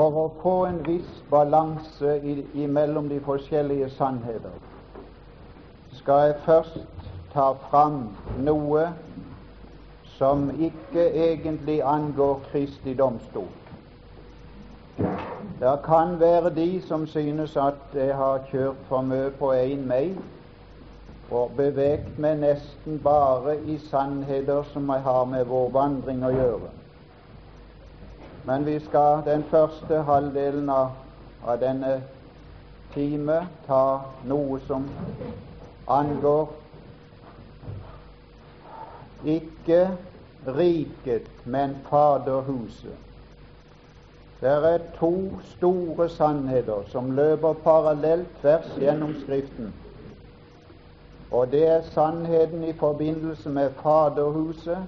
for å få en viss balanse mellom de forskjellige sannheter, skal jeg først ta fram noe som ikke egentlig angår Kristi domstol. Det kan være de som synes at jeg har kjørt for mye på én vei og beveget meg nesten bare i sannheter som jeg har med vår vandring å gjøre. Men vi skal den første halvdelen av, av denne time ta noe som angår ikke riket, men Faderhuset. Det er to store sannheter som løper parallelt tvers gjennom Skriften. Og det er sannheten i forbindelse med Faderhuset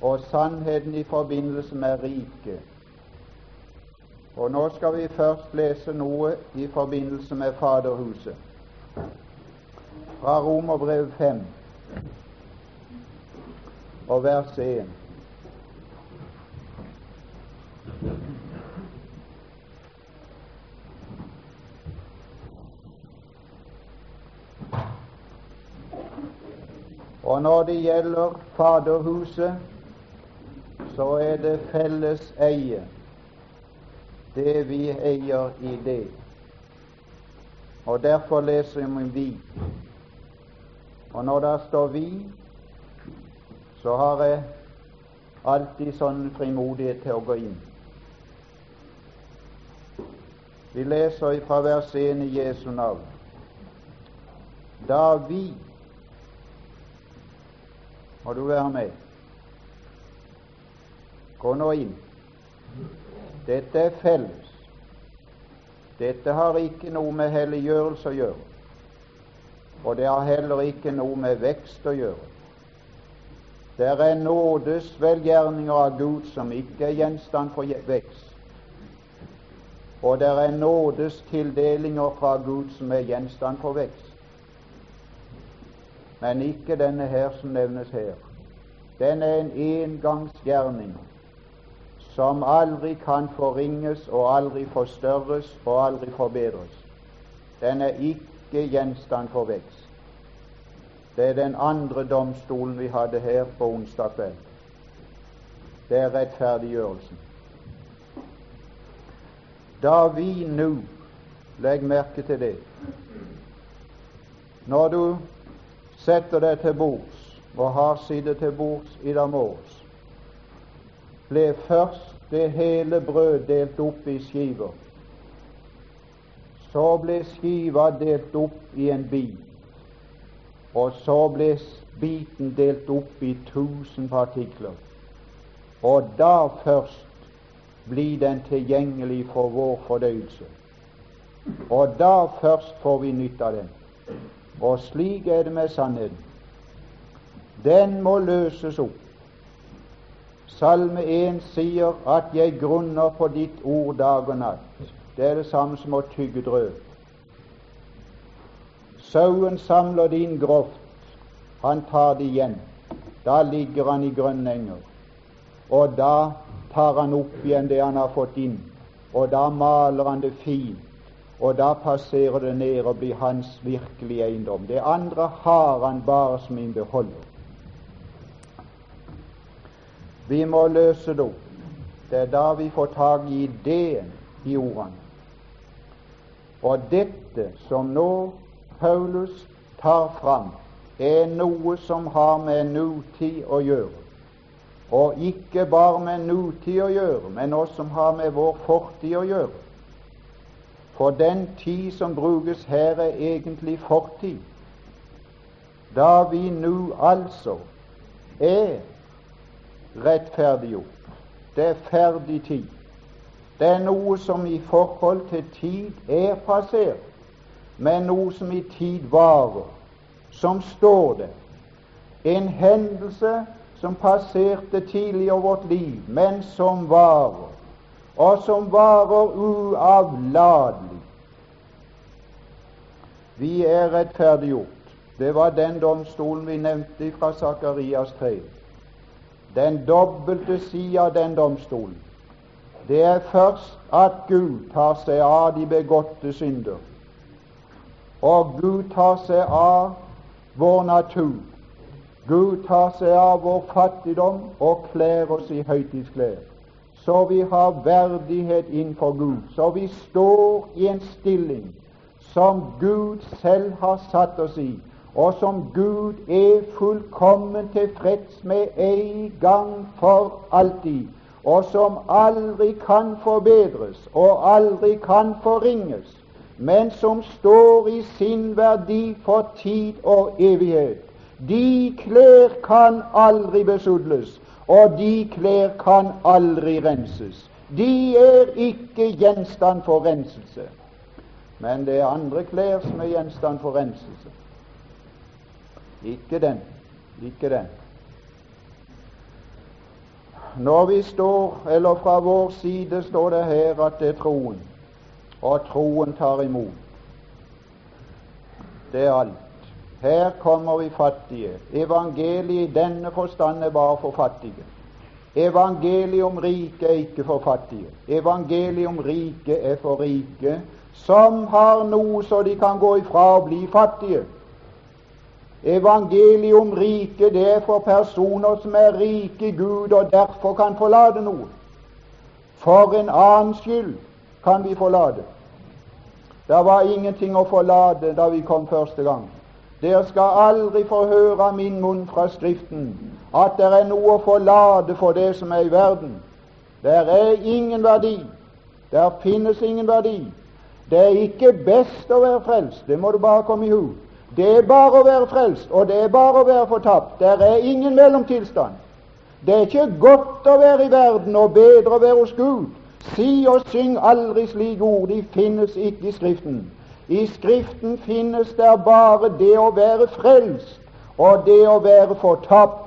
og sannheten i forbindelse med riket. Og nå skal vi først lese noe i forbindelse med Faderhuset. Fra Romerbrev 5 og vers 1. Og når det gjelder Faderhuset, så er det felles eie, det vi eier i det. Og derfor leser vi Og når det står 'vi', så har jeg alltid sånn frimodighet til å gå inn. Vi leser fra vers 1 i Jesu navn. Da vi Må du være med? Gå nå inn. Dette er felles. Dette har ikke noe med helliggjørelse å gjøre, og det har heller ikke noe med vekst å gjøre. Det er nådes velgjerninger av Gud som ikke er gjenstand for vekst. Og det er nådes tildelinger fra Gud som er gjenstand for vekst. Men ikke denne her som nevnes her. Den er en engangsgjerning som aldri kan forringes og aldri forstørres og aldri forbedres. Den er ikke gjenstand for vekst. Det er den andre domstolen vi hadde her på onsdag kveld. Det er rettferdiggjørelsen. Da vi nå Legg merke til det. Når du setter deg til bords, og har sittet til bords i dag morges, ble først det hele brød delt opp i skiver. Så ble skiva delt opp i en bit og så ble biten delt opp i tusen partikler. Og da først blir den tilgjengelig for vår fordøyelse. Og da først får vi nytte av den. Og slik er det med sannheten. Den må løses opp. Salme 1 sier at 'jeg grunner på ditt ord dag og natt'. Det er det samme som å tygge drøv. Sauen samler din groft, han tar det igjen. Da ligger han i grønnenger. Og da tar han opp igjen det han har fått inn, og da maler han det fint. Og da passerer det ned og blir hans virkelige eiendom. Det andre har han bare som en beholder. Vi må løse det opp. Det er da vi får tak i ideen i ordene. Og dette som nå Paulus tar fram, er noe som har med nutid å gjøre. Og ikke bare med nutid å gjøre, men også som har med vår fortid å gjøre. For den tid som brukes her, er egentlig fortid. Da vi nå altså er rettferdiggjort. Det er ferdig tid. Det er noe som i forhold til tid er passert men noe som i tid varer, som står det. En hendelse som passerte tidlig over vårt liv, men som varer, og som varer uavlatelig. Vi er rettferdiggjort. Det var den domstolen vi nevnte fra Sakarias 3. Den dobbelte sida av den domstolen. det er først at Gud tar seg av de begåtte synder. Og Gud tar seg av vår natur. Gud tar seg av vår fattigdom og kler oss i høytidsklær, så vi har verdighet innenfor Gud, så vi står i en stilling som Gud selv har satt oss i, og som Gud er fullkommen tilfreds med en gang for alltid, og som aldri kan forbedres og aldri kan forringes, men som står i sin verdi for tid og evighet. De klær kan aldri besudles, og de klær kan aldri renses. De er ikke gjenstand for renselse. Men det er andre klær som er gjenstand for renselse. Ikke den. Ikke den. Når vi står, eller fra vår side står det her at det er troen, og troen tar imot. Det er alt. Her kommer vi fattige. Evangeliet i denne forstand er bare for fattige. Evangeliet om riket er ikke for fattige. Evangeliet om riket er for rike som har noe så de kan gå ifra og bli fattige. Evangeliet om riket det er for personer som er rike i Gud og derfor kan forlate noe. For en annen skyld kan vi forlate. Det var ingenting å forlate da vi kom første gang. Dere skal aldri få høre av min munn fra Skriften at det er noe å forlate for det som er i verden. Der er ingen verdi. Der finnes ingen verdi. Det er ikke best å være frelst, det må du bare komme i hu. Det er bare å være frelst, og det er bare å være fortapt. Der er ingen mellomtilstand. Det er ikke godt å være i verden og bedre å være hos Gud. Si og syng aldri slike ord, de finnes ikke i Skriften. I Skriften finnes det bare det å være frelst og det å være fortapt.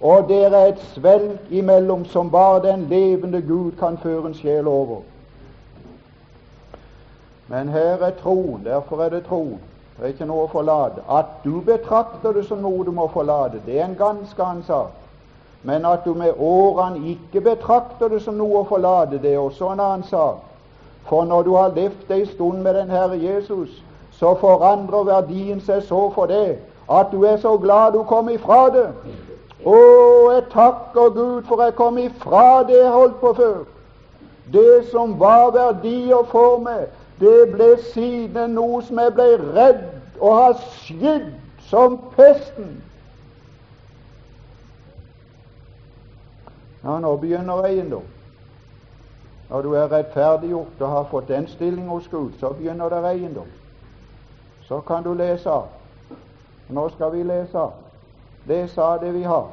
Og det er et svelg imellom som bare den levende Gud kan føre en sjel over. Men her er troen, derfor er det troen. Det er ikke noe å forlate. At du betrakter det som noe du må forlate, det er en ganske annen sak. Men at du med årene ikke betrakter det som noe å forlate, det er også en annen sak. For når du har levd ei stund med den Herre Jesus, så forandrer verdien seg så for det at du er så glad du kom ifra det. Å, jeg takker Gud for jeg kom ifra det jeg holdt på før. Det som var verdier for meg, det ble siden noe som jeg ble redd og har skydd som pesten. Ja, nå begynner eiendom. Når du er rettferdiggjort og har fått den stilling hos Gud, så begynner det eiendom. Så kan du lese. Nå skal vi lese. Lese av det vi har.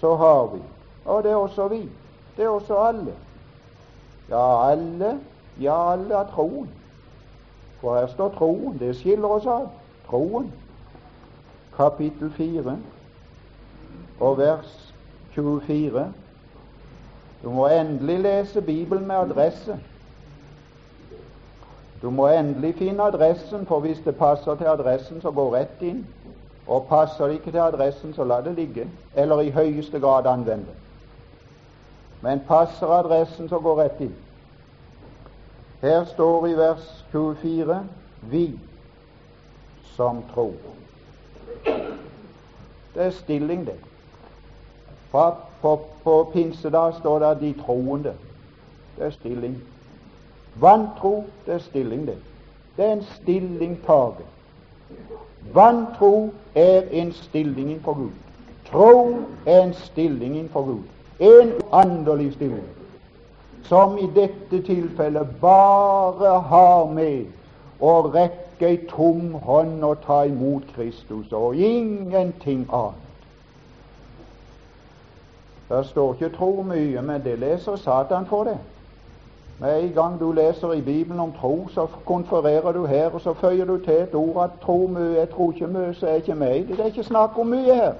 Så har vi. Og det er også vi. Det er også alle. Ja, alle ja, alle har troen. For her står troen. Det skiller oss av. Troen. Kapittel 4 og vers 24. Du må endelig lese Bibelen med adresse. Du må endelig finne adressen, for hvis det passer til adressen, så gå rett inn. Og passer det ikke til adressen, så la det ligge, eller i høyeste grad anvende. Men passer adressen, så gå rett inn. Her står i vers 24 vi som tror. Det er stilling, det. På, på, på pinsedag står det 'de troende'. Det er stilling. Vantro, det er stilling, det. Det er en stillingtagen. Vantro er en stilling innenfor Gud. Tro er en stilling innenfor Gud. En åndelig stilling som i dette tilfellet bare har med å rekke ei tom hånd og ta imot Kristus, og ingenting annet. Det står ikke 'tro' mye, men det leser Satan for det. Med en gang du leser i Bibelen om tro, så konfererer du her, og så føyer du til et ord at 'tro mye', 'jeg tror ikke mye', så er ikke meg. Det er ikke snakk om mye her.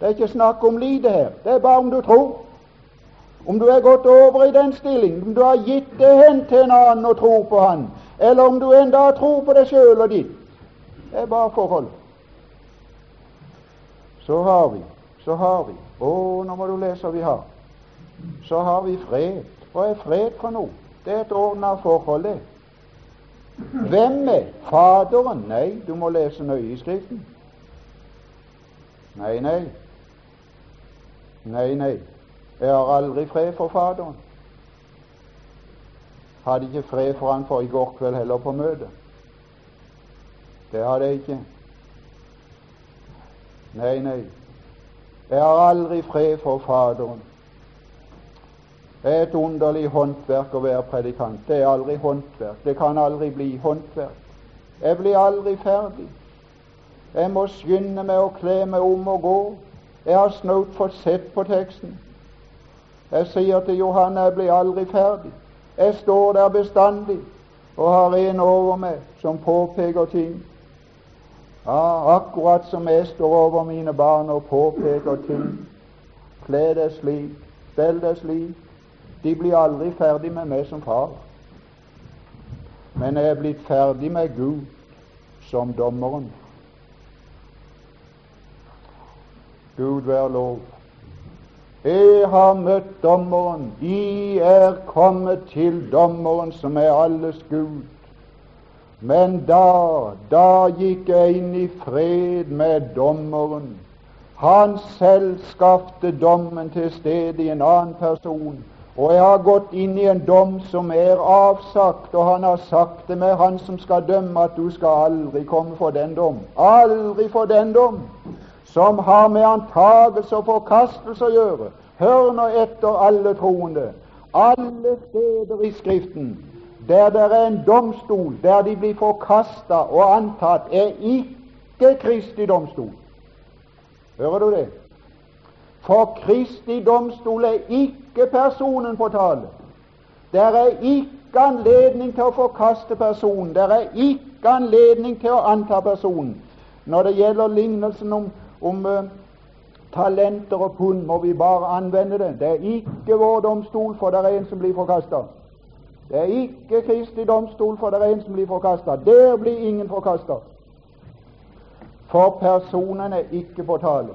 Det er ikke snakk om lite her. Det er bare om du tror. Om du er gått over i den stilling, om du har gitt det hen til en annen og tror på han, eller om du enda tror på deg sjøl og ditt. Det er bare forhold. Så har vi, så har vi Å, nå må du lese vi har. så har vi fred. Hva er fred for noe? Det er et ordna forhold, det. Hvem er Faderen? Nei, du må lese nøye i Skriften. Nei, nei. Nei, nei. Jeg har aldri fred for Faderen. Hadde ikke fred for han for i går kveld heller på møtet. Det hadde jeg ikke. Nei, nei. Jeg har aldri fred for Faderen. Det er et underlig håndverk å være predikant. Det er aldri håndverk. Det kan aldri bli håndverk. Jeg blir aldri ferdig. Jeg må skynde meg å kle meg om og gå. Jeg har snaut fått sett på teksten. Jeg sier til Johanne jeg blir aldri ferdig. Jeg står der bestandig og har en over meg som påpeker ting. Ja, akkurat som jeg står over mine barn og påpeker ting. Kle deg slik, stell deg slik. De blir aldri ferdig med meg som far. Men jeg er blitt ferdig med Gud som dommeren. Gud være lov. Jeg har møtt dommeren. I er kommet til dommeren som er alles Gud. Men da, da gikk jeg inn i fred med dommeren. Han selv skapte dommen til stede i en annen person. Og jeg har gått inn i en dom som er avsagt, og han har sagt det med han som skal dømme, at du skal aldri komme for den dom. Aldri for den dom som har med antagelse og forkastelse å gjøre. Hør nå etter, alle troende. Alle steder i Skriften der det er en domstol, der de blir forkasta og antatt, er ikke Kristi domstol. Hører du det? For Kristi domstol er ikke personen på tale. Der er ikke anledning til å forkaste personen. Der er ikke anledning til å anta personen. Når det gjelder lignelsen om om uh, talenter og pund, må vi bare anvende det. Det er ikke vår domstol, for det er en som blir forkasta. Det er ikke Kristi domstol, for det er en som blir forkasta. Der blir ingen forkasta. For personen er ikke på tale.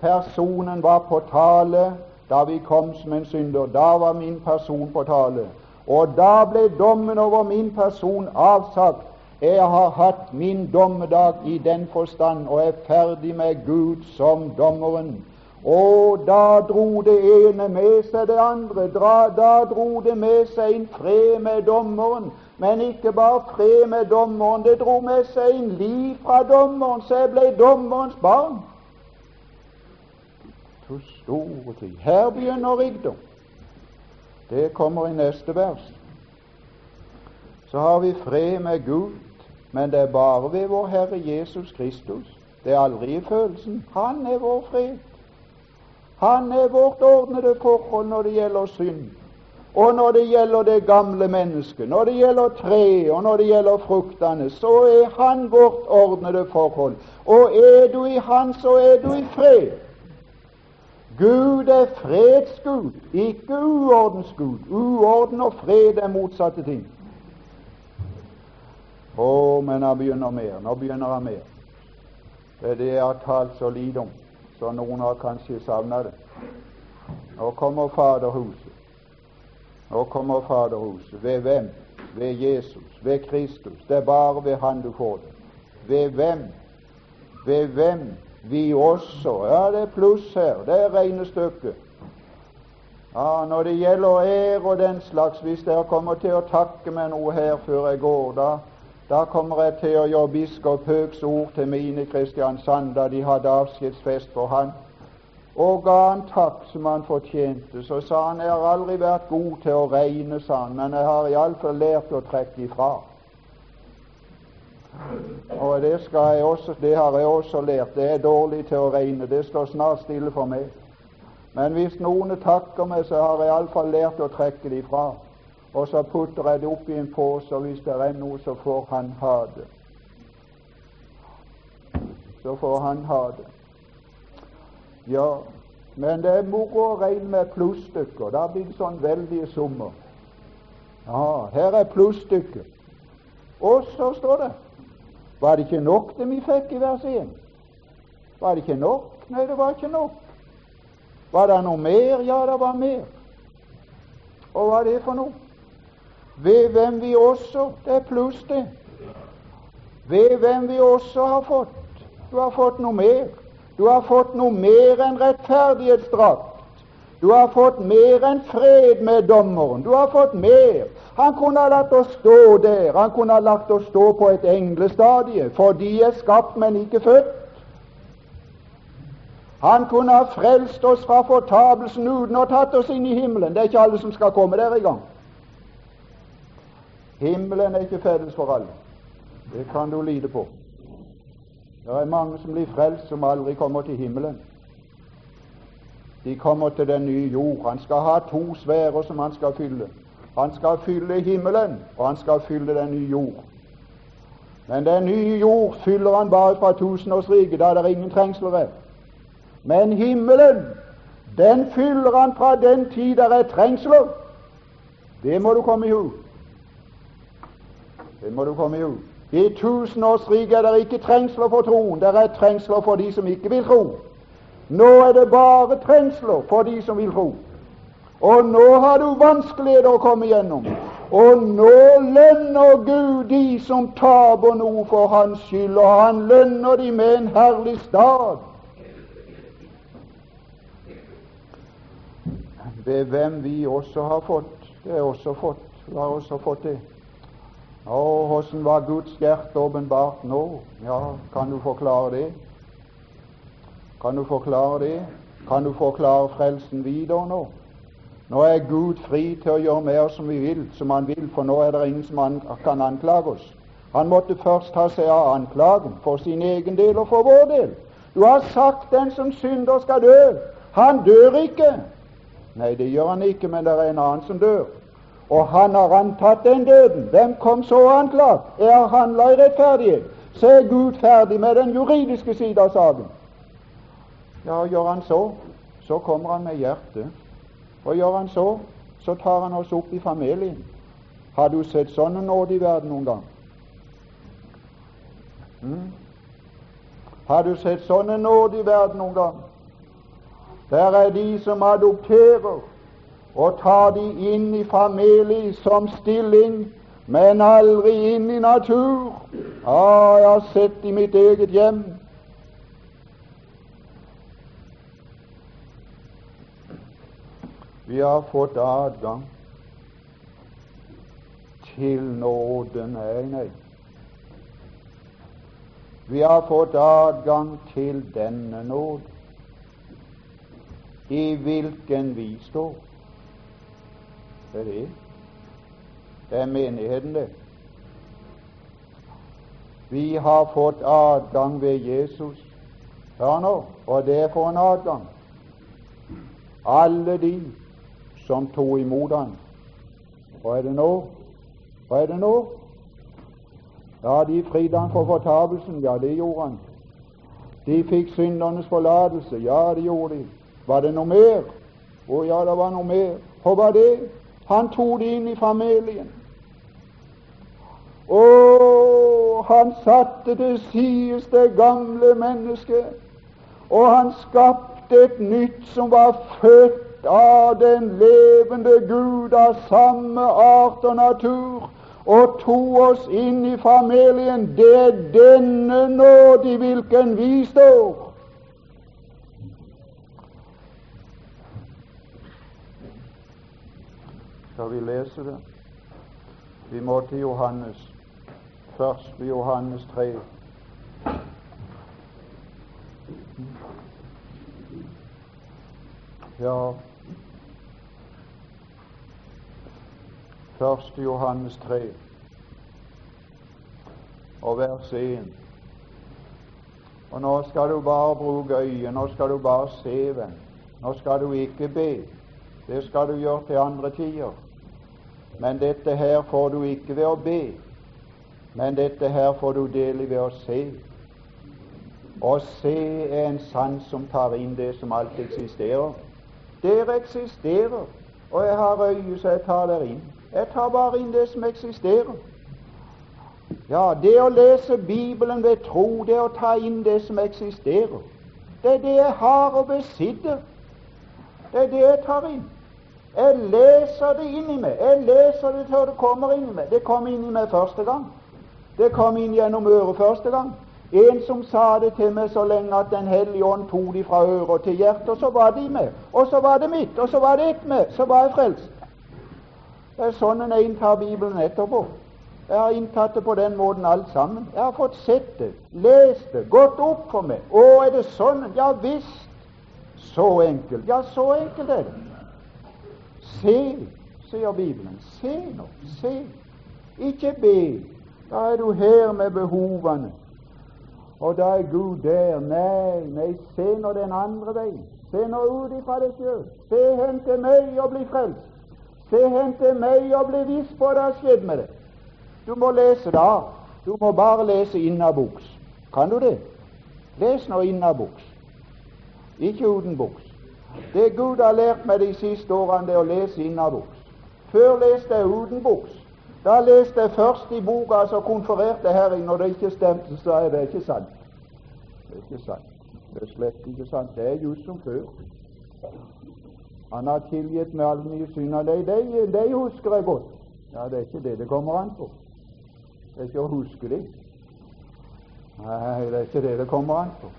Personen var på tale da vi kom som en synder. Da var min person på tale. Og da ble dommen over min person avsagt jeg har hatt min dommedag i den forstand og er ferdig med Gud som dommeren. Og da dro det ene med seg det andre. Da, dro det med seg en fred med dommeren. Men ikke bare fred med dommeren, det dro med seg en liv fra dommeren, så jeg ble dommerens barn. To store tid. Her begynner rikdom. Det kommer i neste vers. Så har vi fred med Gud men det er bare ved vår Herre Jesus Kristus. Det er aldri i følelsen. Han er vår fred. Han er vårt ordnede forhold når det gjelder synd, og når det gjelder det gamle mennesket, når det gjelder treet, og når det gjelder fruktene, så er Han vårt ordnede forhold. Og er du i Han, så er du i fred. Gud er fredsgud, ikke uordensgud. Uorden og fred er motsatte ting. Å, men han begynner mer. Nå begynner han mer. Det er det jeg har talt så lite om, så noen har kanskje savna det. Nå kommer Faderhuset. Nå kommer Faderhuset. Ved hvem? Ved Jesus. Ved Kristus. Det er bare ved Han du får det. Ved hvem? Ved hvem? Vi også. Ja, det er pluss her. Det er regnestykket. Ja, Når det gjelder ære og den slags, hvis dere kommer til å takke meg noe her før jeg går, da da kommer jeg til å gjøre biskop Høgs ord til mine Kristiansand da de hadde avskjedsfest for han, og ga han takk som han fortjente. Så sa han jeg har aldri vært god til å regne, sa han, men jeg har iallfall lært å trekke ifra. Og det, også, det, har jeg også lært. Det er dårlig til å regne. Det står snart stille for meg. Men hvis noen takker meg, så har jeg iallfall lært å trekke det ifra og så putter jeg det oppi en pose, og hvis det er noe, så får han ha det. Så får han ha det. Ja, men det er moro å regne med plusstykker. Da blir det sånn veldige summer. Ja, her er plusstykket. Og så står det Var det ikke nok det vi fikk i vers 1? Var det ikke nok? Nei, det var ikke nok. Var det noe mer? Ja, det var mer. Og hva er det for noe? Ved hvem vi også Det er pluss, det. Ved hvem vi også har fått. Du har fått noe mer. Du har fått noe mer enn rettferdighetsdrakt. Du har fått mer enn fred med dommeren. Du har fått mer. Han kunne ha latt oss stå der. Han kunne ha latt oss stå på et englestadie, for de er skapt, men ikke født. Han kunne ha frelst oss fra fortapelsen uten å tatt oss inn i himmelen. Det er ikke alle som skal komme der i gang. Himmelen er ikke felles for alle. Det kan du lide på. Det er mange som blir frelst, som aldri kommer til himmelen. De kommer til den nye jord. Han skal ha to sfærer som han skal fylle. Han skal fylle himmelen, og han skal fylle den nye jord. Men den nye jord fyller han bare fra tusenårsriket, da det er ingen trengsler der. Men himmelen, den fyller han fra den tid der er trengsler. Det må du komme i hu. Det må du komme hu. I tusenårsriket er det ikke trengsler for troen, det er trengsler for de som ikke vil tro. Nå er det bare trengsler for de som vil tro. Og nå har du vanskeligheter å komme igjennom. Og nå lønner Gud de som taper noe for Hans skyld, og Han lønner de med en herlig stad. Ved hvem vi også har fått. Det er også fått. Vi har også fått det. Å, åssen var Guds hjerte åpenbart nå? Ja, kan du forklare det? Kan du forklare det? Kan du forklare frelsen videre nå? Nå er Gud fri til å gjøre oss som vi vil, som Han vil, for nå er det ingen som an kan anklage oss. Han måtte først ta seg av anklagen for sin egen del og for vår del. Du har sagt den som synder skal dø. Han dør ikke. Nei, det gjør han ikke, men det er en annen som dør. Og han har antatt den døden. Hvem kom så og anklagd? Er handla i rettferdighet? Så er Gud ferdig med den juridiske side av saken. Ja, gjør han så, så kommer han med hjertet. Og gjør han så, så tar han oss opp i familien. Har du sett sånne nåde i verden noen gang? Mm? Har du sett sånne nåde i verden noen gang? Der er de som adopterer og tar de inn i familie som stilling, men aldri inn i natur. Ah, jeg har sett i mitt eget hjem Vi har fått adgang til nåden. Nei, nei. Vi har fått adgang til denne nåd, i hvilken vi står. Det er de. Det er menigheten, det. Vi har fått adgang ved Jesus. Hør nå, og det er for en adgang. Alle de som tok imot han. Hva er det nå? Hva er det nå? Ja, de fridde han for fortapelsen. Ja, det gjorde han. De fikk syndernes forlatelse. Ja, det gjorde de. Var det noe mer? Å ja, det var noe mer. Hva var det? Han tok det inn i familien. Å, han satte til sides det gamle mennesket, og han skapte et nytt som var født av den levende Gud av samme art og natur, og tok oss inn i familien. Det er denne nåde i hvilken vi står. Skal vi lese det? Vi må til Johannes. Først Johannes 3. Ja, 1. Johannes 3 og vers 1. Og nå skal du bare bruke øyet, nå skal du bare se venn. Nå skal du ikke be. Det skal du gjøre til andre tider. Men dette her får du ikke ved å be. Men dette her får du del i ved å se. Å se er en sans som tar inn det som alt eksisterer. Dere eksisterer, og jeg har øye så jeg tar dere inn. Jeg tar bare inn det som eksisterer. Ja, det å lese Bibelen ved tro, det å ta inn det som eksisterer. Det er det jeg har og besitter. Det er det jeg tar inn. Jeg leser det inn i meg. Jeg leser det til det kommer inn i meg. Det kom inn i meg første gang. Det kom inn gjennom øret første gang. En som sa det til meg så lenge at Den hellige ånd tok de fra øret til hjertet, og så var de med. Og så var det mitt, og så var det ett med. Så var jeg frelst. Det er sånn en inntar Bibelen etterpå. Jeg har inntatt det på den måten alt sammen. Jeg har fått sett det, lest det, gått opp for meg. Å, er det sånn? Ja visst. Så enkelt. Ja, så enkelt er det. Se, sier Bibelen. Se nå. Se. Ikke be. Da er du her med behovene. Og da er Gud der. Nei, nei, se nå den andre veien. Se nå ut ifra deg sjøl. Se hen til meg og bli frelst. Se hen til meg og bli viss på det har skjedd med deg. Du må lese da. Du må bare lese innabuks. Kan du det? Les nå innabuks, ikke utenboks. Det Gud har lært meg de siste årene, det er å lese innaboks. Før leste jeg utenboks. Da leste jeg først i boka, så konfererte her og det ikke stemte, så er det ikke sant. Det er ikke sant. Det er slett ikke sant. Det er just som før. Han har tilgitt meg alle mine synder. De, de, de husker jeg godt. Ja, det er ikke det det kommer an på. Det er ikke å huske det. Nei, det er ikke det det kommer an på.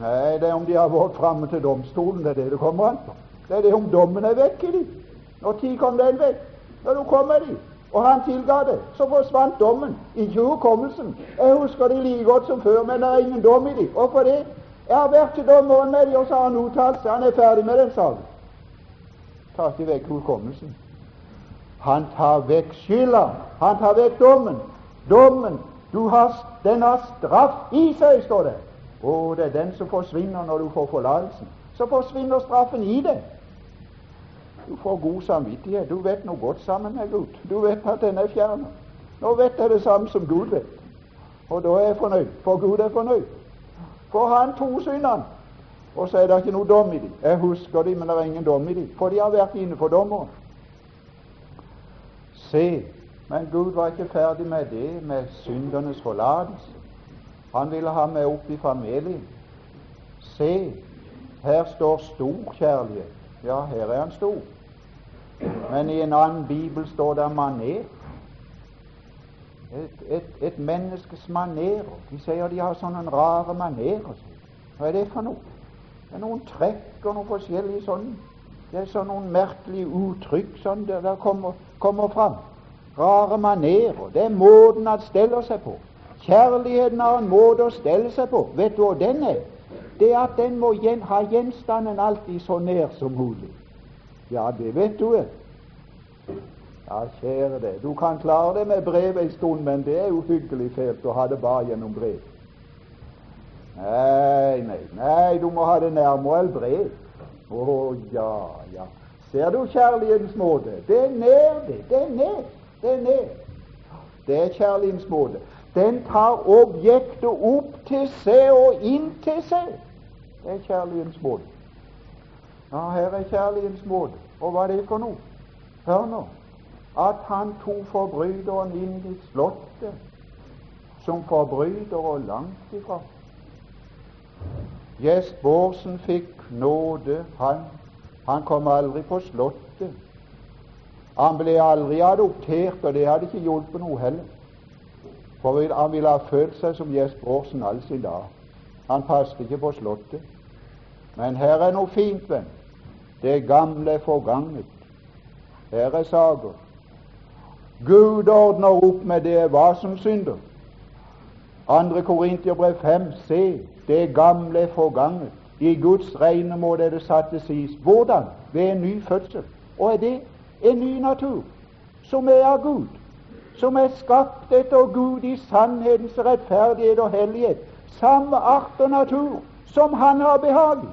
Nei, det er om de har vært framme til domstolen, det er det det kommer an på. Det er det om dommen er vekk i dem. Når tid kom den vekk? Når du kom med dem og han tilga det, så forsvant dommen, ikke hukommelsen. Jeg husker det like godt som før, men det er ingen dom i dem. Hvorfor det? Jeg har vært til dommeren med dem, og så har han uttalt seg. Han er ferdig med den saken. Tar ikke vekk hukommelsen. Han tar vekk skylda. Han tar vekk dommen. Dommen du har, den har straff i seg, står det. Og det er den som forsvinner når du får forlatelsen. Så forsvinner straffen i deg. Du får god samvittighet. Du vet noe godt sammen med Gud. Du vet at den er fjernet. Nå vet jeg det samme som Gud vet. Og da er jeg fornøyd, for Gud er fornøyd. For han to syndene. Og så er det ikke noe dom i dem. Jeg husker dem, men det er ingen dom i dem, for de har vært inne for dommeren. Se, men Gud var ikke ferdig med det, med syndernes forlatelse. Han ville ha meg opp i familien. Se, her står stor kjærlighet. Ja, her er han stor. Men i en annen bibel står det maner. Et, et, et menneskes manerer. De sier de har sånne rare manerer. Hva er det for noe? Det er noen trekk og noe forskjellig sånn. Det er sånn noen merkelige uttrykk sånn der, der kommer, kommer fram. Rare manerer. Det er måten han steller seg på. Kjærligheten har en måte å stelle seg på. Vet du hva den er? Det er at den må gjen, ha gjenstanden alltid så nær som mulig. Ja, det vet du. Ja, kjære deg, du kan klare det med brev en stund, men det er uhyggelig fælt å ha det bare gjennom brev. Nei, nei, nei, du må ha det nærmere enn brev. Å oh, ja, ja. Ser du kjærlighetens måte? Det er nær, det. Det er nær. Det er nær. Det er kjærlighetens måte. Den tar objektet opp til seg og inn til seg. Det er kjærlighetens måte. Ja, her er kjærlighetens måte. Og hva er det for noe? Hør nå at han tok forbryteren inn i slottet som forbryter og langt ifra. Gjest Bårdsen fikk nåde, han. Han kom aldri på Slottet. Han ble aldri adoptert, og det hadde ikke hjulpet noe heller. For han ville ha følt seg som Gjest Bårdsen all sin dag. Han passet ikke på Slottet. Men her er noe fint, venn. Det gamle er forganget. Her er saker. Gud ordner opp med det hva som synder. Andre Korintiabrev 5, se, det gamle er forganget. I Guds regne må det satt til sies. Hvordan? Ved en ny fødsel. Og er det en ny natur som er av Gud, som er skapt etter Gud i sannhetens rettferdighet og hellighet, samme art og natur som Han har behag i.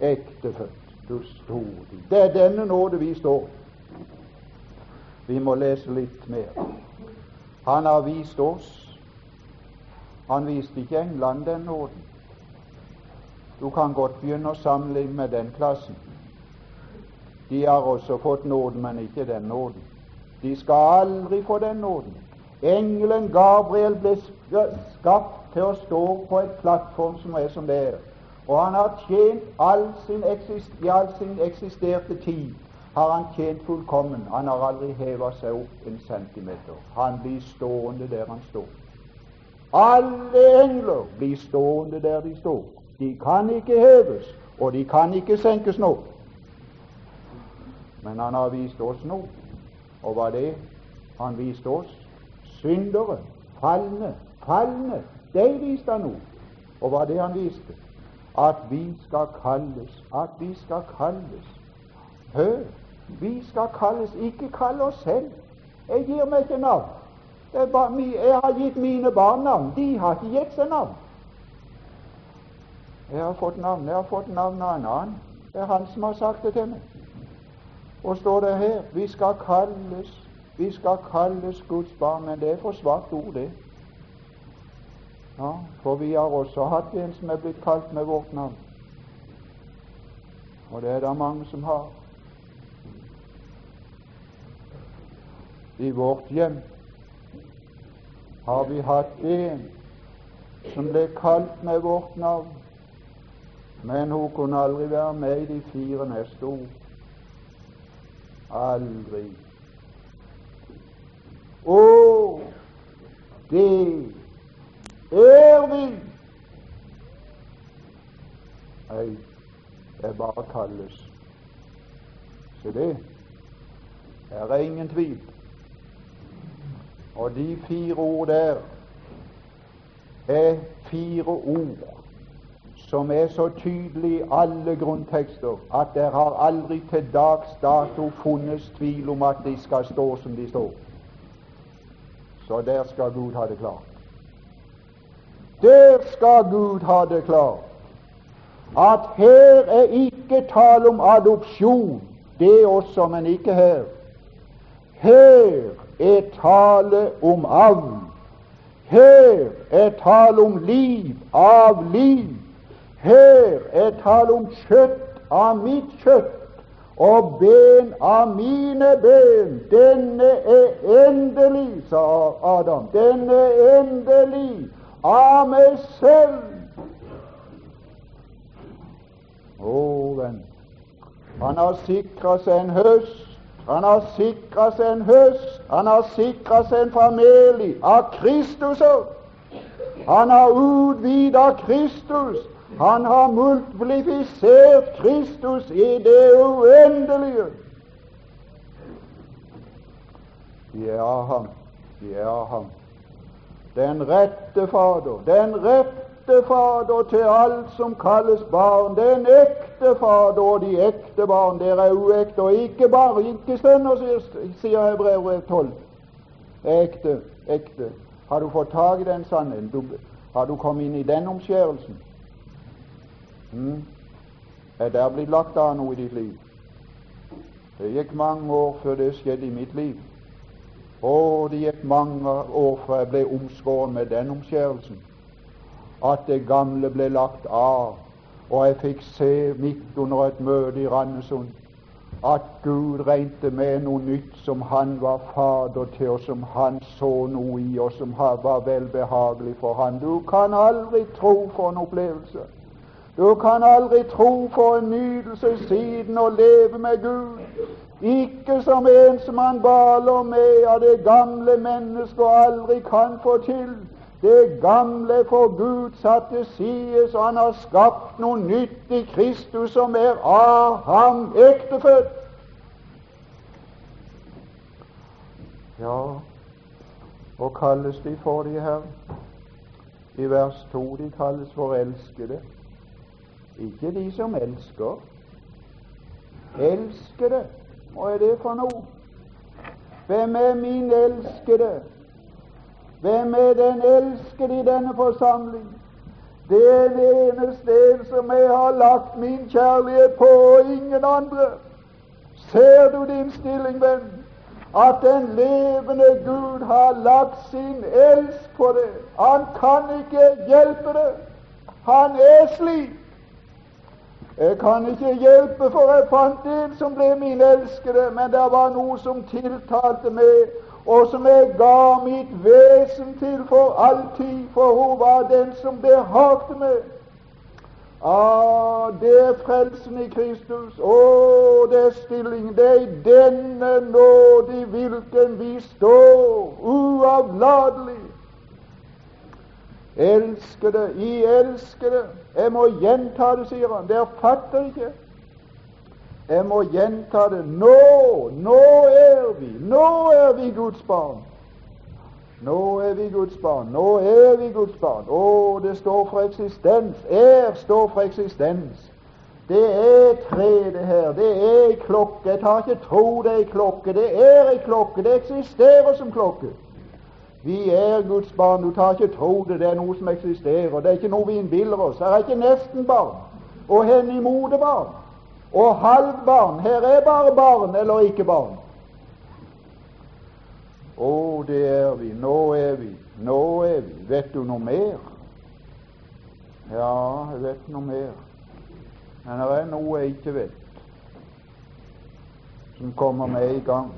Ektefødt, du store Det er denne nåde vi står vi må lese litt mer. Han har vist oss Han viste ikke England den nåden. Du kan godt begynne å sammenligne med den klassen. De har også fått nåden, men ikke den nåden. De skal aldri få den nåden. Engelen Gabriel ble skapt til å stå på et plattform som er som det er. Og han har tjent all sin i all sin eksisterte tid har han tjent fullkommen. Han har aldri heva seg opp en centimeter. Han blir stående der han står. Alle engler blir stående der de står. De kan ikke heves, og de kan ikke senkes nå. Men han har vist oss nå. Og hva det han viste oss? Syndere, falne, falne. De viste han noe. Og hva det han viste? At vi skal kalles, at vi skal kalles. Hør, vi skal kalles, ikke kalle oss selv. Jeg gir meg ikke navn. Jeg har gitt mine barn navn. De har ikke gitt seg navn. Jeg har fått navn. Jeg har fått navn av en annen. Det er han som har sagt det til meg. Og står det her vi skal kalles, vi skal kalles Guds barn. Men det er for svakt ord, det. Ja, For vi har også hatt en som er blitt kalt med vårt navn. Og det er det mange som har. I vårt hjem har vi hatt en som ble kalt med vårt navn, men hun kunne aldri være med i de fire neste ord. Aldri. Og det er vi. Nei, det bare kalles. Se det. Her er ingen tvil. Og de fire ord der er fire ord som er så tydelig i alle grunntekster at det har aldri til dags dato funnes tvil om at de skal stå som de står. Så der skal Gud ha det klart. Der skal Gud ha det klart at her er ikke tale om adopsjon, det også, men ikke her. Her er tale om avl. Her er tale om liv av liv. Her er tale om kjøtt av mitt kjøtt og ben av mine ben. Denne er endelig, sa Adam. Denne er endelig av meg selv. Å, venn, han har sikra seg en høst han har sikra seg en høst, han har sikra seg en familie av Kristus. Han har utvida Kristus, han har multiplifisert Kristus i det uendelige. Ja, han. Ja, ham. Den rette Fader, den rette Fader til alt som kalles barn. Den ekte Fader og de ekte barn. Dere er uekte og ikke bare ikke sønner, sier Hebrevet 12. Ekte, ekte. Har du fått tak i den sannheten? Har du kommet inn i den omskjærelsen? Hmm? Er der blitt lagt av noe i ditt liv? Det gikk mange år før det skjedde i mitt liv. Og det gikk mange år før jeg ble omskåret med den omskjærelsen at det gamle ble lagt av, og jeg fikk se midt under et møte i Randesund at Gud regnet med noe nytt som Han var Fader til, og som Han så noe i, og som var velbehagelig for Han. Du kan aldri tro for en opplevelse. Du kan aldri tro for en nydelse siden å leve med Gud. Ikke som en som han baler med av det gamle mennesket og aldri kan få til, det gamle for Gud satt til side, så han har skapt noe nytt i Kristus som er av ham ektefødt. Ja, og kalles de for de her? I vers 2 de kalles for elskede. Ikke de som elsker. Elskede, hva er det for noe? Hvem er min elskede? Hvem er den elskede i denne forsamling? Det er det eneste en som jeg har lagt min kjærlighet på, og ingen andre. Ser du din stilling, venn, at den levende Gud har lagt sin elsk på det? Han kan ikke hjelpe det. Han er slik. Jeg kan ikke hjelpe, for jeg fant en som ble min elskede, men det var noe som tiltalte meg, og som jeg ga mitt vesen til for alltid, for hun var den som behagte meg. Ah, det er frelsen i Kristus. Å, det er stilling. Det er i denne nåde i hvilken vi står uavlatelig. Elskede, i elskede. Jeg må gjenta det, sier han. Dere fatter ikke. Jeg må gjenta det. Nå, nå er vi, nå er vi Guds barn. Nå er vi Guds barn. Nå er vi Guds barn. Å, det står for eksistens. Er står for eksistens. Det er tre, det her. Det er ei klokke. Jeg tar ikke tro det er ei klokke. Det er ei klokke. Det eksisterer som klokke. Vi er Guds barn. Du tar ikke tro det. Det er noe som eksisterer. Det er ikke noe vi innbiller oss. Her er ikke nesten barn og hen imot barn og halvbarn. Her er bare barn eller ikke barn. Å, det er vi. Nå er vi. Nå er vi. Vet du noe mer? Ja, jeg vet noe mer. Men det er noe jeg ikke vet, som kommer med i gang.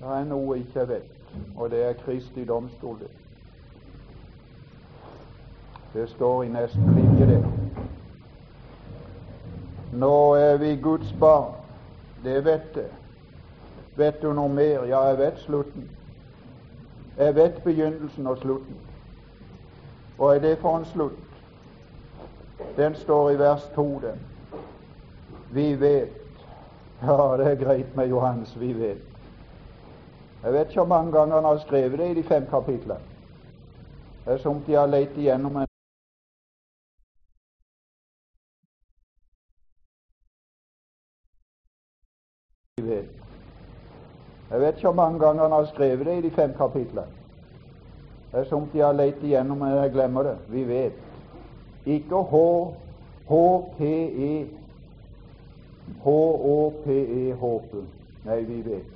Det er noe jeg ikke vet, og det er Kristi domstol. Det, det står i nesten linje det. Nå er vi Guds barn. Det vet jeg. Vet du noe mer? Ja, jeg vet slutten. Jeg vet begynnelsen og slutten. Og er det for en slutt? Den står i vers 2, den. Vi vet. Ja, det er greit med Johannes, vi vet. Jeg vet ikke hvor mange ganger han har skrevet det i de fem kapitlene. Det er som de har lett igjennom en. Jeg vet ikke hvor mange ganger han har skrevet det i de fem kapitlene. Det er som de har lett igjennom, men jeg glemmer det. Vi vet. Ikke H, H-P-E, H-Å-P-E, håpe. Nei, vi vet.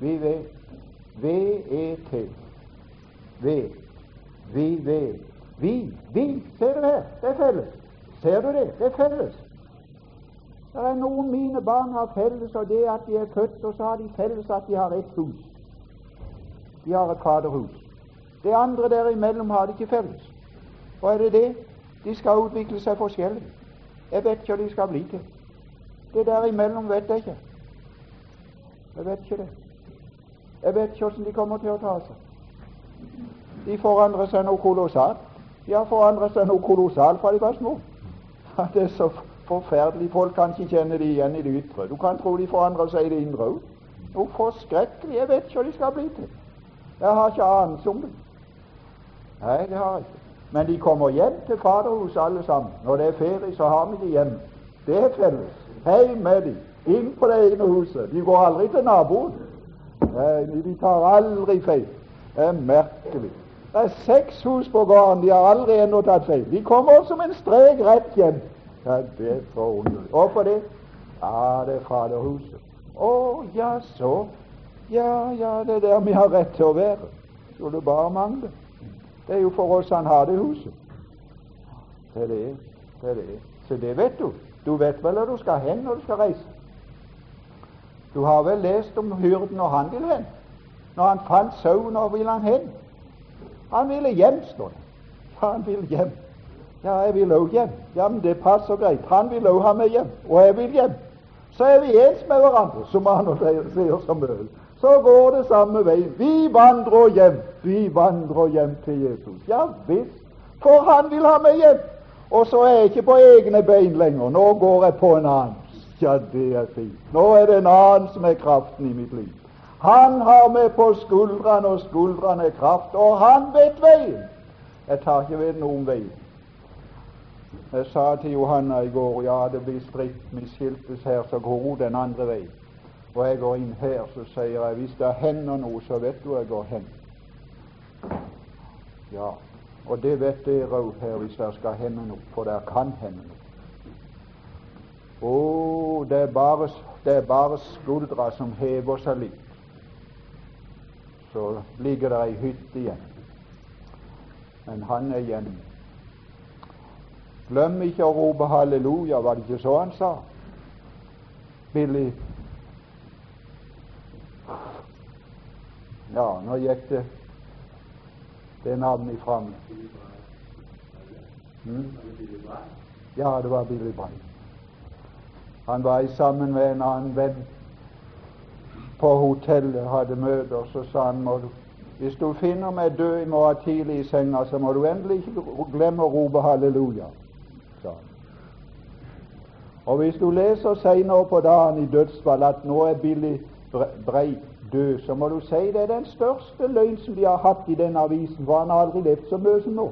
Vi vet. V-E-T. V Vi vet. Vi. Vi. Ser du her? Det er felles. Ser du det? Det er felles. Det er noen mine barn har felles, og det at de er født, og så har de felles at de har et hus. De har et faderhus. Det andre derimellom har de ikke felles. Og er det det? De skal utvikle seg forskjellig. Jeg vet ikke hva de skal bli til. Det derimellom vet jeg ikke. Jeg vet ikke det. Jeg vet ikke hvordan de kommer til å ta seg. De forandrer seg noe kolossalt. De har forandret seg noe kolossalt fra de var små. Det er så forferdelig. Folk kan ikke kjenne de igjen i det ytre. Du kan tro de forandrer seg i det indre òg. Noe forskrekkelig. Jeg vet ikke hva de skal bli til. Jeg har ikke anelse om det. Nei, det har jeg ikke. Men de kommer hjem til Faderhuset alle sammen. Når det er ferie, så har vi de hjem. Det er felles. Hei med de. Inn på det egne huset. De går aldri til naboen. Nei, de tar aldri feil. Det er merkelig. Det er seks hus på gården. De har aldri ennå tatt feil. De kommer som en strek rett hjem. Ja, det er forunderlig. Hvorfor det? Ja, det er Faderhuset. Å, ja, så. Ja, ja, det er der vi har rett til å være. Skulle bare mangle. Det er jo for oss han har det huset. Det er det. Det er det. Så det vet du. Du vet vel hvor du skal hen når du skal reise. Du har vel lest om hyrden når han vil hen. Når han fant sauen, hvor ville han hen? Han ville hjem, står det. Han vil hjem. Ja, jeg vil òg hjem. Ja, men det passer greit. Han vil òg ha meg hjem, og jeg vil hjem. Så er vi ens med hverandre, som han og sier som øl. Så går det samme veien. Vi vandrer hjem. Vi vandrer hjem til Jesus. Ja visst, for han vil ha meg hjem. Og så er jeg ikke på egne bein lenger. Nå går jeg på en annen. Ja, det er fint. Nå er det en annen som er kraften i mitt liv. Han har meg på skuldrene, og skuldrene er kraft, og han vet veien. Jeg tar ikke ved noen vei. Jeg sa til Johanna i går ja, det blir stritt, vi skiltes her, så går hun den andre veien. Og jeg går inn her, så sier jeg hvis det hender noe, så vet du jeg går hen. Ja, og det vet dere òg her hvis det skal hende noe, for det kan hende noe. Å, det er bare, det er bare skuldra som hever seg litt. Så ligger det ei hytte igjen. Men han er igjen. Glem ikke å rope halleluja, var det ikke så han sa? Billy Ja, nå gikk det det navnet ifra meg. Mm? Ja, det var Billy Brann. Han var sammen med en annen venn på hotellet, hadde møter. Så sa han må du, hvis du finner meg død i morgen tidlig i senga, så må du endelig ikke glemme å rope halleluja. sa han. Og hvis du leser seinere på dagen i dødsfall at nå er Billy Breit død, så må du si det er den største løgn som de har hatt i den avisen, for han har aldri levd så mye som nå.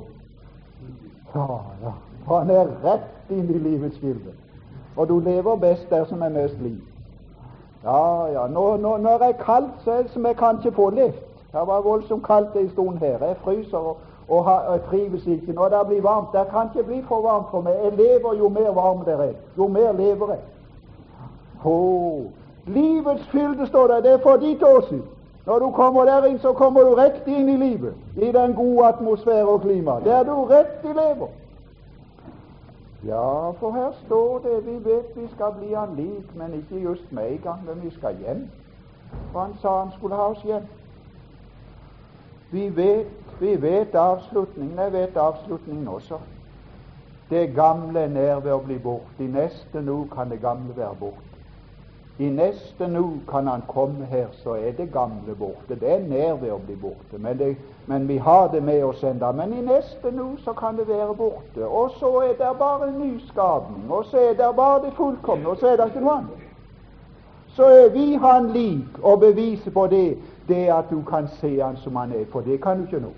Ja, ja. Han er rett inn i livets bilde. Og du lever best der som er mest liv. Ja, ja. Når, når, når jeg er kaldt, så er det som jeg kan ikke få levd. Det var voldsomt kaldt en stund her. Jeg fryser og, og, og trives ikke. Når det blir varmt Det kan ikke bli for varmt for meg. Jeg lever jo mer varm det er, jo mer lever jeg. Oh. Livets fylde, står det. Det er for ditt åsyn. Når du kommer der inn, så kommer du rett inn i livet, i den gode atmosfære og klima, der du rett i lever. Ja, for her står det vi vet vi skal bli han lik, men ikke just med en gang, men vi skal hjem. For han sa han skulle ha oss hjem. Vi vet, vi vet avslutningen. Jeg vet avslutningen også. Det gamle er nær ved å bli borte. I neste nå kan det gamle være borte. I neste nu kan han komme her, så er det gamle borte. Det er nær ved å bli borte, men, det, men vi har det med oss enda. Men i neste nu så kan det være borte. Og så er det bare en nyskapning, og så er det bare det fullkomne, og så er det ikke noe annet. Så er vi han lik, og beviset på det, det at du kan se han som han er. For det kan du ikke nå,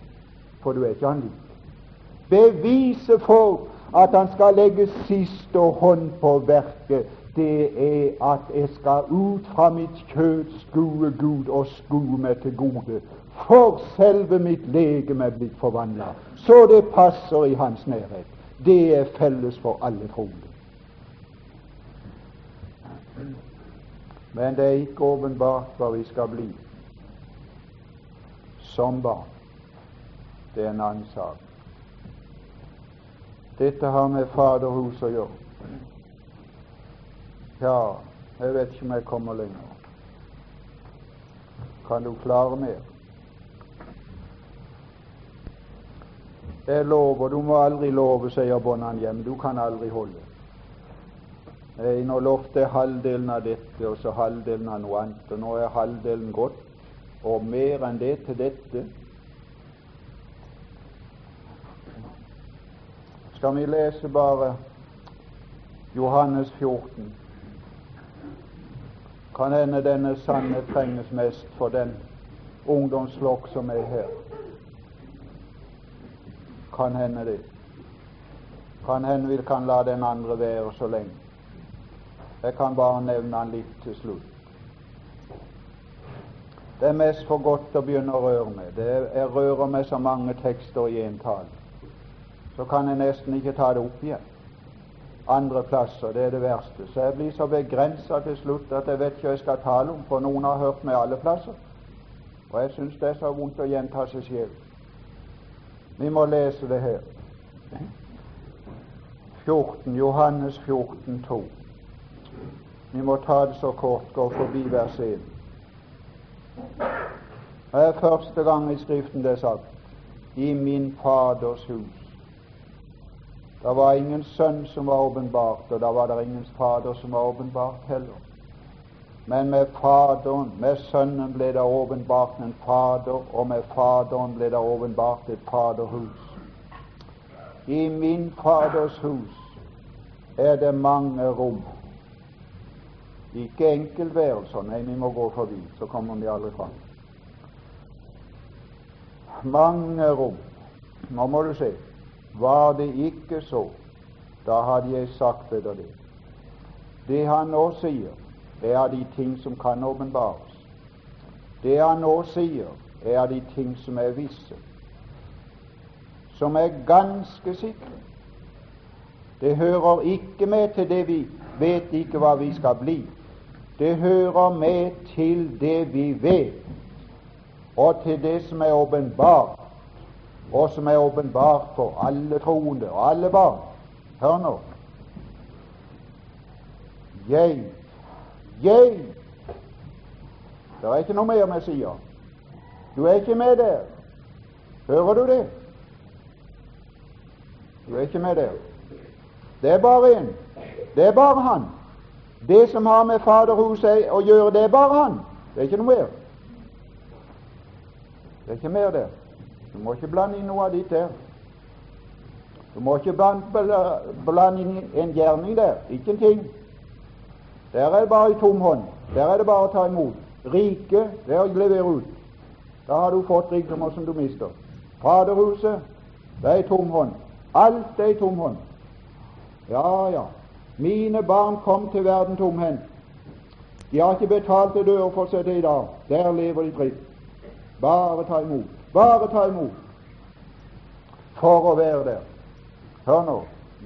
for du er ikke han lik. Beviset for at han skal legge siste hånd på verket, det er at jeg skal ut fra mitt kjød skue Gud og skue meg til gode. For selve mitt legeme er blitt forvandla, så det passer i Hans nærhet. Det er felles for alle troende. Men det er ikke åpenbart hva vi skal bli som barn. Det er en annen sak. Dette har med Faderhus å gjøre. Ja, jeg vet ikke om jeg kommer lenger. Kan du klare mer? Jeg lover, du må aldri love, sier Bonnan hjem. Du kan aldri holde. Jeg nå lovte jeg halvdelen av dette, og så halvdelen av noe annet. Og nå er halvdelen gått, og mer enn det til dette. Skal vi lese bare Johannes 14? Kan hende denne sanne trenges mest for den ungdomsflokk som er her. Kan hende det. Kan hende vi kan la den andre være så lenge. Jeg kan bare nevne han litt til slutt. Det er mest for godt å begynne å røre med. Det er, jeg rører med så mange tekster i en tale. Så kan jeg nesten ikke ta det opp igjen andre plasser. Det er det verste. Så jeg blir så begrensa til slutt at jeg vet ikke hva jeg skal tale om, for noen har hørt meg alle plasser. Og jeg syns det er så vondt å gjenta seg selv. Vi må lese det her. 14, Johannes 14, 2. Vi må ta det så kort, gå forbi vers 1. Det er første gang i Skriften det er sagt i min Faders hus det var ingen sønn som var åpenbart, og da var det ingen fader som var åpenbart heller. Men med Faderen, med Sønnen, ble det åpenbart en Fader, og med Faderen ble det åpenbart et Faderhus. I min Faders hus er det mange rom. Ikke enkeltværelser, nei, vi må gå forbi, så kommer vi aldri fram. Mange rom. Nå må du se. Var det ikke så, da hadde jeg sagt dere det. Det han nå sier, er av de ting som kan åpenbares. Det han nå sier, er de ting som er visse, som er ganske sikre. Det hører ikke med til det vi vet ikke hva vi skal bli. Det hører med til det vi vet, og til det som er åpenbart og som er åpenbart for alle troende og alle barn. Hør nå. Jeg, jeg Det er ikke noe mer sier. Du er ikke med der. Hører du det? Du er ikke med der. Det er bare én. Det er bare han. Det som har med Faderhuset å gjøre, det er bare han. Det er ikke noe mer. Det er ikke mer der. Du må ikke blande inn noe av ditt der. Du må ikke blande inn en gjerning der. Ikke en ting. Der er det bare i tom hånd. Der er det bare å ta imot. Rike, det er å levere ut. Da har du fått rikdommer som du mister. Faderhuset, det er i tom hånd. Alt er i tom hånd. Ja, ja. Mine barn kom til verden tomhendt. De har ikke betalt en dør for seg til i dag. Der lever de fritt. Bare ta imot. Bare ta imot. For å være der. Hør nå.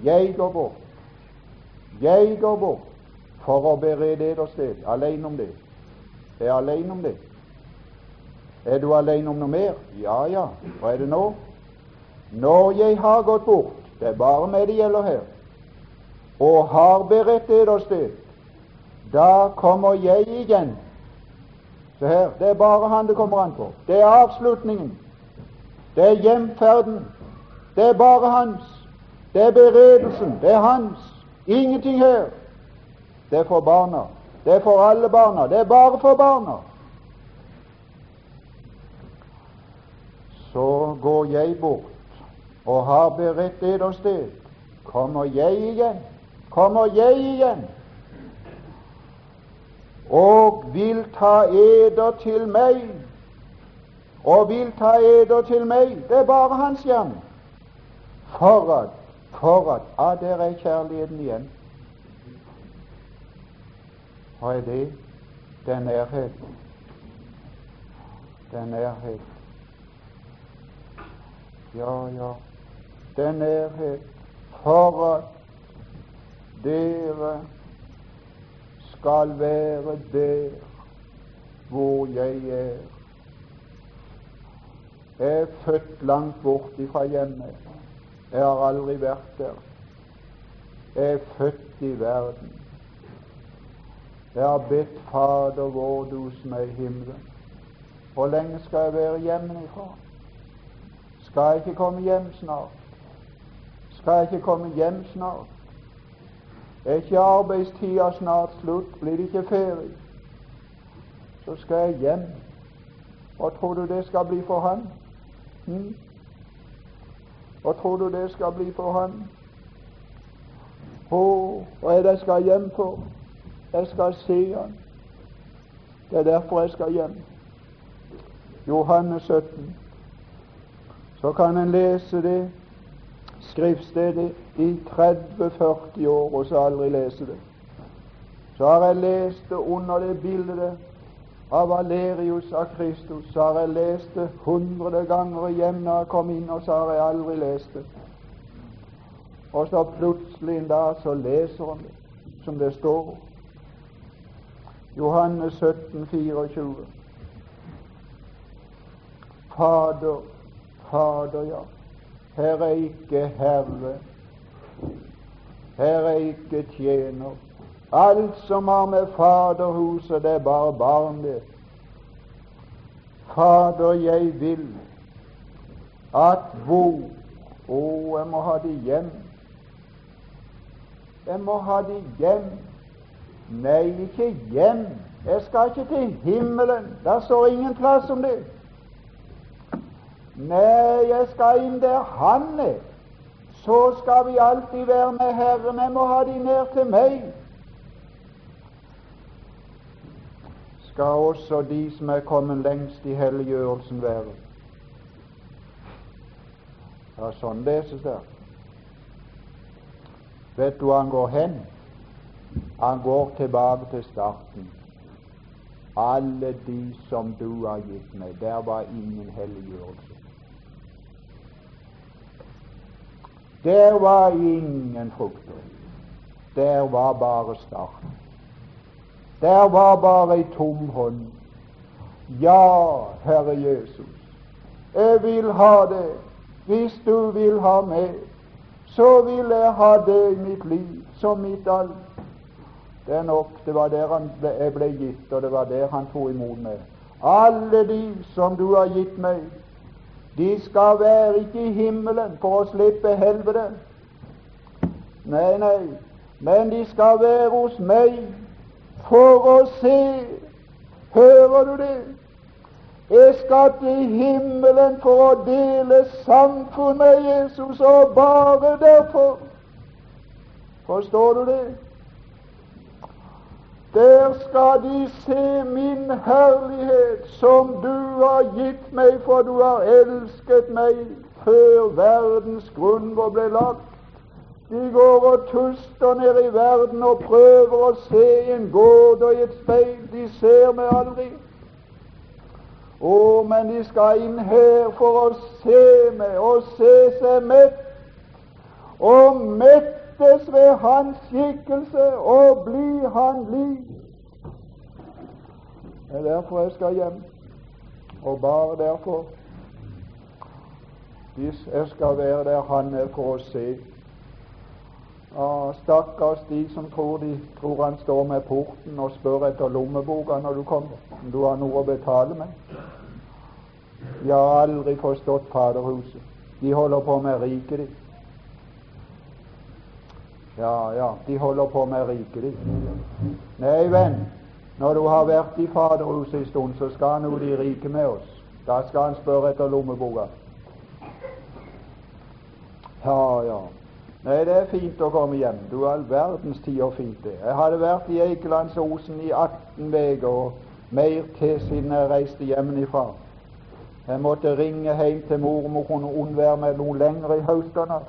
Jeg går bort. Jeg går bort for å berede eder sted. Alene om det. Er alene om det? Er du alene om noe mer? Ja, ja. Hva er det nå? Når jeg har gått bort, det er bare meg det gjelder her, og har beredt eder sted, da kommer jeg igjen. Se her, det er bare han det kommer an på. Det er avslutningen. Det er hjemferden. Det er bare hans. Det er beredelsen. Det er hans. Ingenting her. Det er for barna. Det er for alle barna. Det er bare for barna. Så går jeg bort og har beredt eder sted. Kommer jeg igjen? Kommer jeg igjen? Og vil ta eder til meg, og vil ta eder til meg. Det er bare hans hjem. For at, for at ah, der er kjærligheten igjen. Hva er det? Det er nærhet. Det er nærhet. Ja, ja. Det er nærhet for at dere skal være der hvor jeg er. Jeg er født langt bort fra hjemmet. Jeg har aldri vært der. Jeg er født i verden. Jeg har bedt Fader vår du som er i himmelen. Hvor lenge skal jeg være hjemmefra? Skal jeg ikke komme hjem snart? Skal jeg ikke komme hjem snart? Er ikke arbeidstida snart slutt? Blir det ikke ferie? Så skal jeg hjem. Hva tror du det skal bli for han? Hm? Hva tror du det skal bli for han? Å, hva er det jeg skal hjem for? Jeg skal se han. Det er derfor jeg skal hjem. Johannes 17. Så kan en lese det skriftstedet i 30-40 år og så aldri lese det. Så har jeg lest det under det bildet av Valerius av Kristus. Så har jeg lest det hundre ganger hjem når jeg kom inn, og så har jeg aldri lest det. Og så plutselig en dag så leser han det, som det står. Johannes 17, 24. Fader, Fader, ja. Her er ikke herre, her er ikke tjener. Alt som har med Faderhuset, det er bare barn, det. Fader, jeg vil at hvor Å, jeg må ha de hjem. Jeg må ha de hjem. Nei, ikke hjem. Jeg skal ikke til himmelen. Der står ingen plass om det. Nei, jeg skal inn der Han er. Så skal vi alltid være med Herren. Jeg må ha de nær til meg. Skal også de som er kommet lengst i helliggjørelsen, være. Ja, sånn leses det. Vet du han går hen? Han går tilbake til starten. Alle de som du har gitt meg, der var ingen helliggjørelse. Der var ingen frukter. Der var bare start. Der var bare ei tom hånd. Ja, Herre Jesus, jeg vil ha det. Hvis du vil ha meg, så vil jeg ha det i mitt liv som mitt alt. Det er nok. Det var der ble, jeg ble gitt, og det var der han tok imot meg. Alle de som du har gitt meg, de skal være ikke i himmelen for å slippe helvete, Nei, nei, men de skal være hos meg for å se. Hører du det? Jeg skal til himmelen for å dele samfunn med Jesus, og bare derfor. Forstår du det? Der skal de se min herlighet, som du har gitt meg, for du har elsket meg før verdens grunn ble lagt. De går og tuster ned i verden og prøver å se en gåte i et speil. De ser meg aldri. Å, men de skal inn her for å se meg og se seg mett. Og mettes ved Hans skikkelse og bli Han lik. Det er derfor jeg skal hjem. Og bare derfor. Hvis jeg skal være der Han er for å se. Ah, stakkars de som tror de tror han står med porten og spør etter lommeboka når du kommer, om du har noe å betale med. De har aldri forstått Faderhuset. De holder på med riket, de. Ja, ja, de holder på med riket, de. Nei, venn, når du har vært i Faderhuset en stund, så skal nå de rike med oss. Da skal han spørre etter lommeboka. Ja, ja. Nei, det er fint å komme hjem. Du all verdens tid og fint det. Jeg hadde vært i Eikelandsosen i 18 uker og mer til siden jeg reiste hjemmefra. Jeg måtte ringe hjem til mor om hun kunne unnvære meg noe lenger i høstene.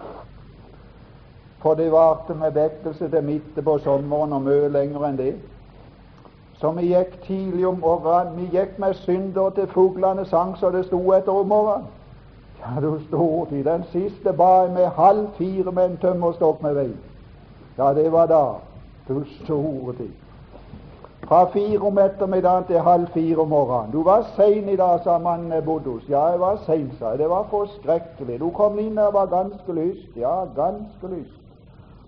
For det varte med vekkelse til midt på sommeren og mye lenger enn det. Så vi gikk tidlig om morgenen. Vi gikk med synder til fuglene sang så det sto etter om morgenen. Ja, du stortid. Den siste ba jeg med halv fire med en tømmerstokk med vei. Ja, det var da. Du store tid. Fra fire om ettermiddagen til halv fire om morgenen. Du var sein i dag, sa mannen jeg bodde hos. Ja, jeg var sein, sa jeg. Det var forskrekkelig. Du kom inn der var ganske lyst. Ja, ganske lyst.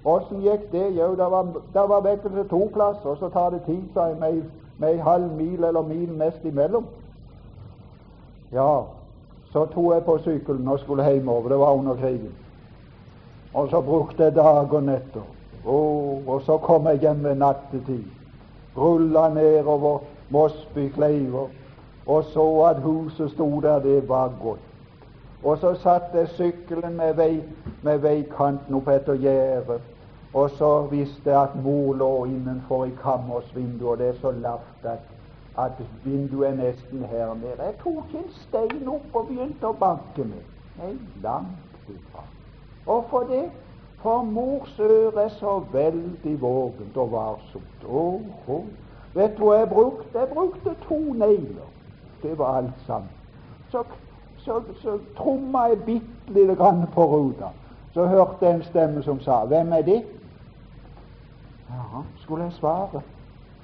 Åssen gikk det? Jo, det var, det var vekkelse to plasser, så tar det tid, sa jeg, med, med ei halv mil eller mil mest imellom. Ja, så tok jeg på sykkelen og skulle hjemover. Det var under krigen. Og så brukte jeg dag og netter. Oh, og så kom jeg hjem ved nattetid rulla nedover Kleiver og så at huset sto der, det var godt. Og så satte jeg sykkelen med, vei, med veikanten opp etter gjerdet, og så visste jeg at mor lå innenfor i kammersvinduet, og det er så lavt at, at vinduet er nesten her nede. Jeg tok en stein opp og begynte å banke med. Nei, langt ifra. Hvorfor det? For mors øre er så veldig vågent og varsomt. Oh, oh. Vet du hva jeg brukte? Jeg brukte to negler. Det var alt sammen. Så, så, så tromma jeg bitte lite grann på ruta. Så hørte jeg en stemme som sa 'Hvem er det?' Ja, skulle jeg svare.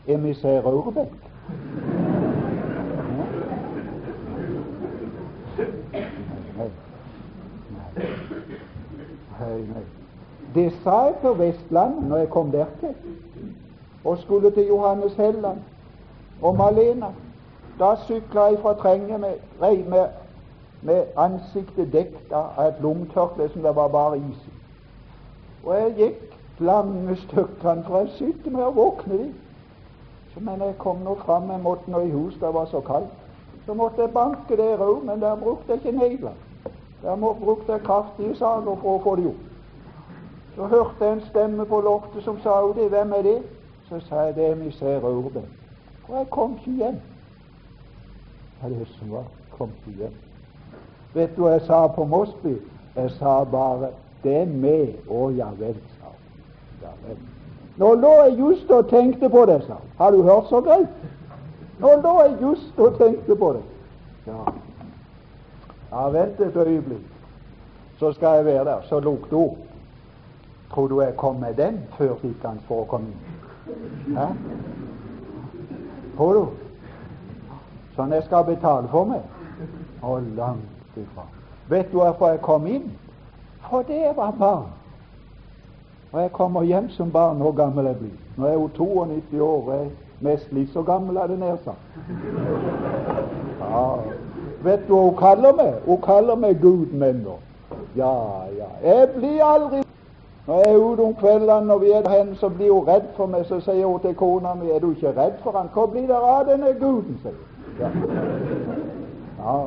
Emissær Aurebekk. Det sa jeg på Vestlandet når jeg kom dertil, og skulle til Johannes Helland og Malena. Da sykla jeg fra Trenge med, med, med ansiktet dekket av et lommetørkle som det var bare is i. Og jeg gikk lange stykkene, for jeg sitter med å våkne de. Så, men jeg kom nå fram, jeg måtte nå i hus, det var så kaldt. Så måtte jeg banke der òg, men der brukte jeg ikke negler. Der brukte jeg kraftige sager for å få det gjort. Så hørte jeg en stemme på loftet som sa det. Hvem er det? Så sa jeg det er misær Urbe. Og jeg kom ikke hjem. Ja, det som var kom ikke hjem. Vet du hva jeg sa på Mosby? Jeg sa bare det er med. Å ja vel, sa Ja vel. Nå lå jeg just og tenkte på det, sa Har du hørt så greit? Nå lå jeg just og tenkte på det. Ja, ja vent et øyeblikk, så skal jeg være der. Så lukket hun. Tror du jeg kom med den før fikk han for å komme inn? Hæ? Tror du? Sånn jeg skal betale for meg? Å, langt ifra. Vet du hvorfor jeg kom inn? Fordi jeg var barn. Og jeg kommer hjem som barn. Hvor gammel jeg blir? Nå er jo 92 år. Jeg er mest litt så gammel, er jeg nær sagt. Ja. Vet du hva hun kaller meg? Hun kaller meg Gudmenner. Ja, ja. Jeg blir aldri Når jeg er ute om kveldene og vi er hen, så blir hun redd for meg. Så sier hun til kona mi er du ikke redd for han? Hvor blir det av denne guden? sier ja. ja.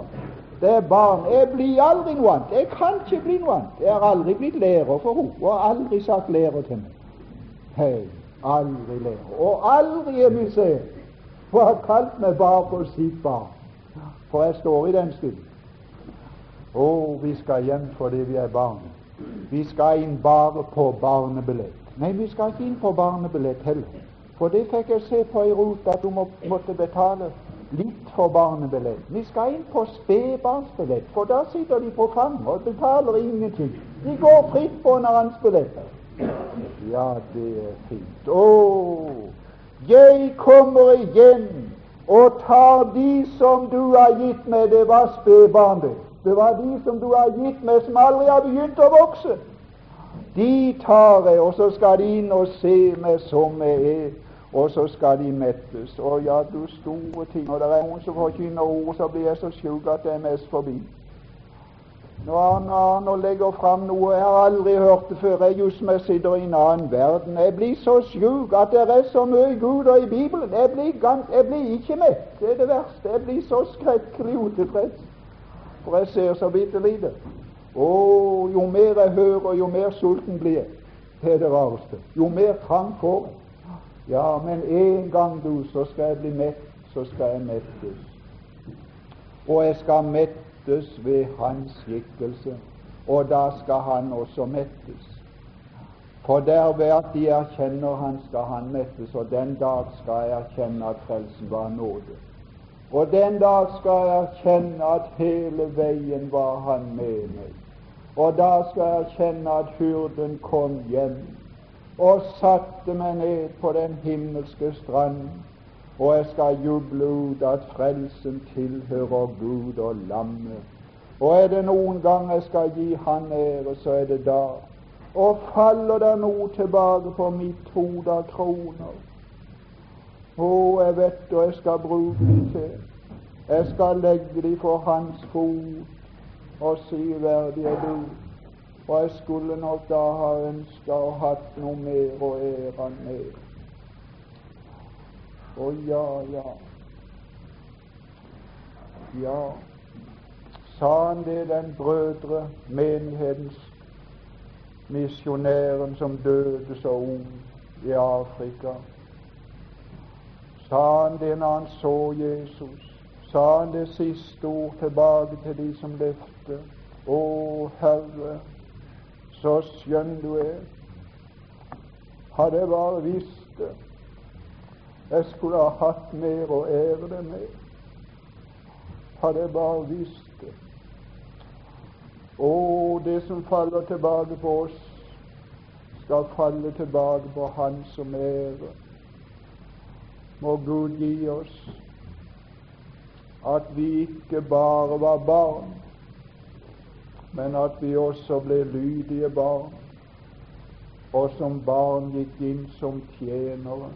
Det er barn. Jeg blir aldri noe annet. Jeg kan ikke bli noe annet. Jeg har aldri blitt lærer for henne. og aldri sagt lærer til meg. Hei, aldri lærer. Og aldri, jeg vil se, hun har kalt meg bare for sitt barn. For jeg står i den stund. Å, vi skal hjem fordi vi er barn. Vi skal inn bare på barnebillett. Nei, vi skal ikke inn på barnebillett heller. For det fikk jeg se på ei rot at må, måtte betale litt for barnebillett. Vi skal inn på spedbarnsbillett, for der sitter de på fanget og betaler ingenting. De går fritt på en annensbillett. Ja, det er fint. Å, jeg kommer igjen og tar de som du har gitt meg. Det var spedbarn, det. Det var de som du har gitt meg, som aldri har begynt å vokse. De tar jeg, og så skal de inn og se meg som jeg er, og så skal de mettes. Og ja, du store ting. Og det er noen som forkynner ord, så blir jeg så sjuk at det er mest forbi. Når han, han legger fram noe Jeg har aldri hørt det før. Jeg just meg sitter i en annen verden. Jeg blir så sjuk at det er så mye guder i Bibelen. Jeg blir, gant, jeg blir ikke mett. Det er det verste. Jeg blir så skrekkelig utilfreds for jeg ser så bitte lite. Og jo mer jeg hører, jo mer sulten blir jeg. Det er det rareste. Jo mer trang får jeg. Ja, men en gang, du, så skal jeg bli mett, så skal jeg mettes. Og jeg skal mettes ved Hans skikkelse, og da skal Han også mettes. For derved at de erkjenner Han, skal Han mettes, og den dag skal jeg erkjenne at frelsen var nåde. Og den dag skal jeg erkjenne at hele veien var han med meg. Og da skal jeg erkjenne at hurden kom hjem og satte meg ned på den himmelske strand. Og jeg skal juble ut at frelsen tilhører Gud og lammet. Og er det noen gang jeg skal gi Han ære, så er det da. Og faller det noe tilbake på mitt hode av kroner, å, jeg vet hva jeg skal bruke dem til. Jeg skal legge dem for hans fot og si verdige er du. Og jeg skulle nok da ha ønska å hatt noe mer å ære med. Å ja, ja. Ja, sa han det, den brødre, menighetens misjonæren som døde så ung i Afrika? Sa han det når han så Jesus? Sa han det siste ord tilbake til de som levde? Å Herre, så skjønn du er. Hadde jeg bare visst det, jeg skulle ha hatt mer å ære deg med. Hadde jeg bare visst det. Å, det som faller tilbake på oss, skal falle tilbake på Han som ære. Må Gud gi oss at vi ikke bare var barn, men at vi også ble lydige barn, og som barn gikk inn som tjenere,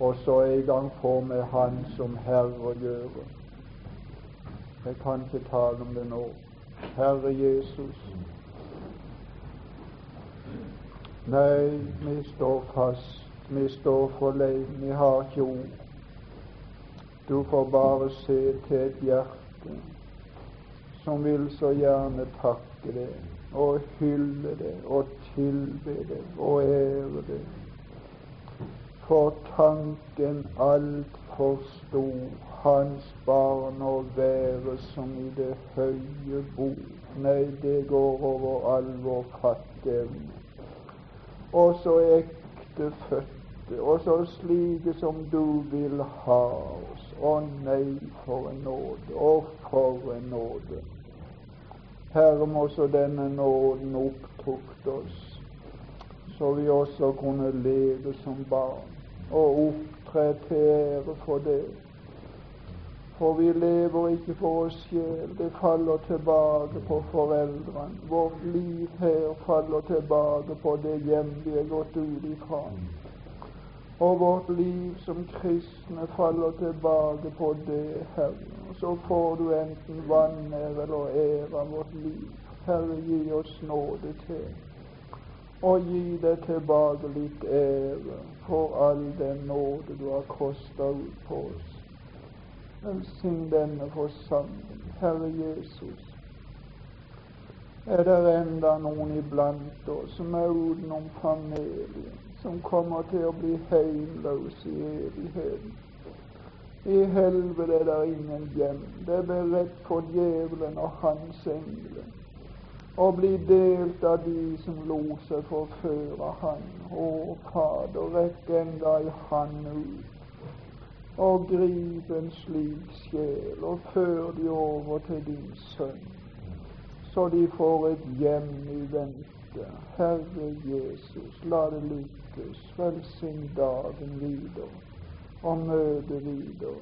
og så en gang får med Han som Herre å gjøre. Jeg kan ikke tale om det nå. Herre Jesus. Nei, vi står fast vi står for lei, vi har ikke ord. Du får bare se til et hjerte som vil så gjerne takke det og hylle det og tilbe det og ære det. For tanken altfor stor, hans barn å være som i det høye bo. Nei, det går over all vår fatteevne. Og så ekte født og så slike som du vil ha oss. Å nei, for en nåde, og for en nåde. Herre, må så denne nåden opptukte oss, så vi også kunne leve som barn og opptre til ære for det. For vi lever ikke for oss sjel, det faller tilbake på foreldrene. Vårt liv her faller tilbake på det hjem vi er gått ut ifra og vårt liv som kristne faller tilbake på det, Herre. Så får du enten vanære eller ære av vårt liv. Herre, gi oss nåde til og gi deg tilbake litt ære for all den nåde du har kosta ut på oss. Velsign denne forsamling, Herre Jesus. Er det enda noen iblant oss som er utenom familien, som kommer til å bli heimløse i evigheten? I helvete er det ingen hjem. Det er beredt for djevelen og hans engler og bli delt av de som lot seg forføre Han. Å, Fader, rekk enda ei hand ut og grip en slik sjel og før de over til din sønn, så de får et hjem i vente. Herre Jesus, la det lykkes. Velsign dagen videre og møtet videre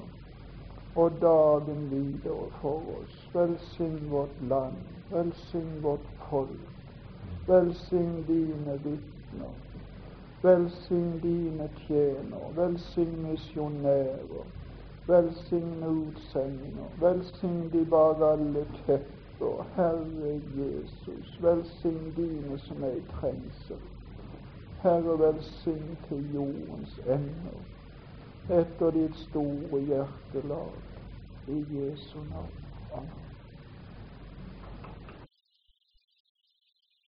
og dagen videre for oss. Velsign vårt land, velsign vårt folk, velsign dine vitner, velsign dine tjenere, velsign misjonærer, velsign utsendinger, velsign de bak alle tepper, Herre Jesus, velsign dine som er i trengsel. Herre, velsign til jordens ender etter ditt store hjertelag. I Jesu navn. Amen.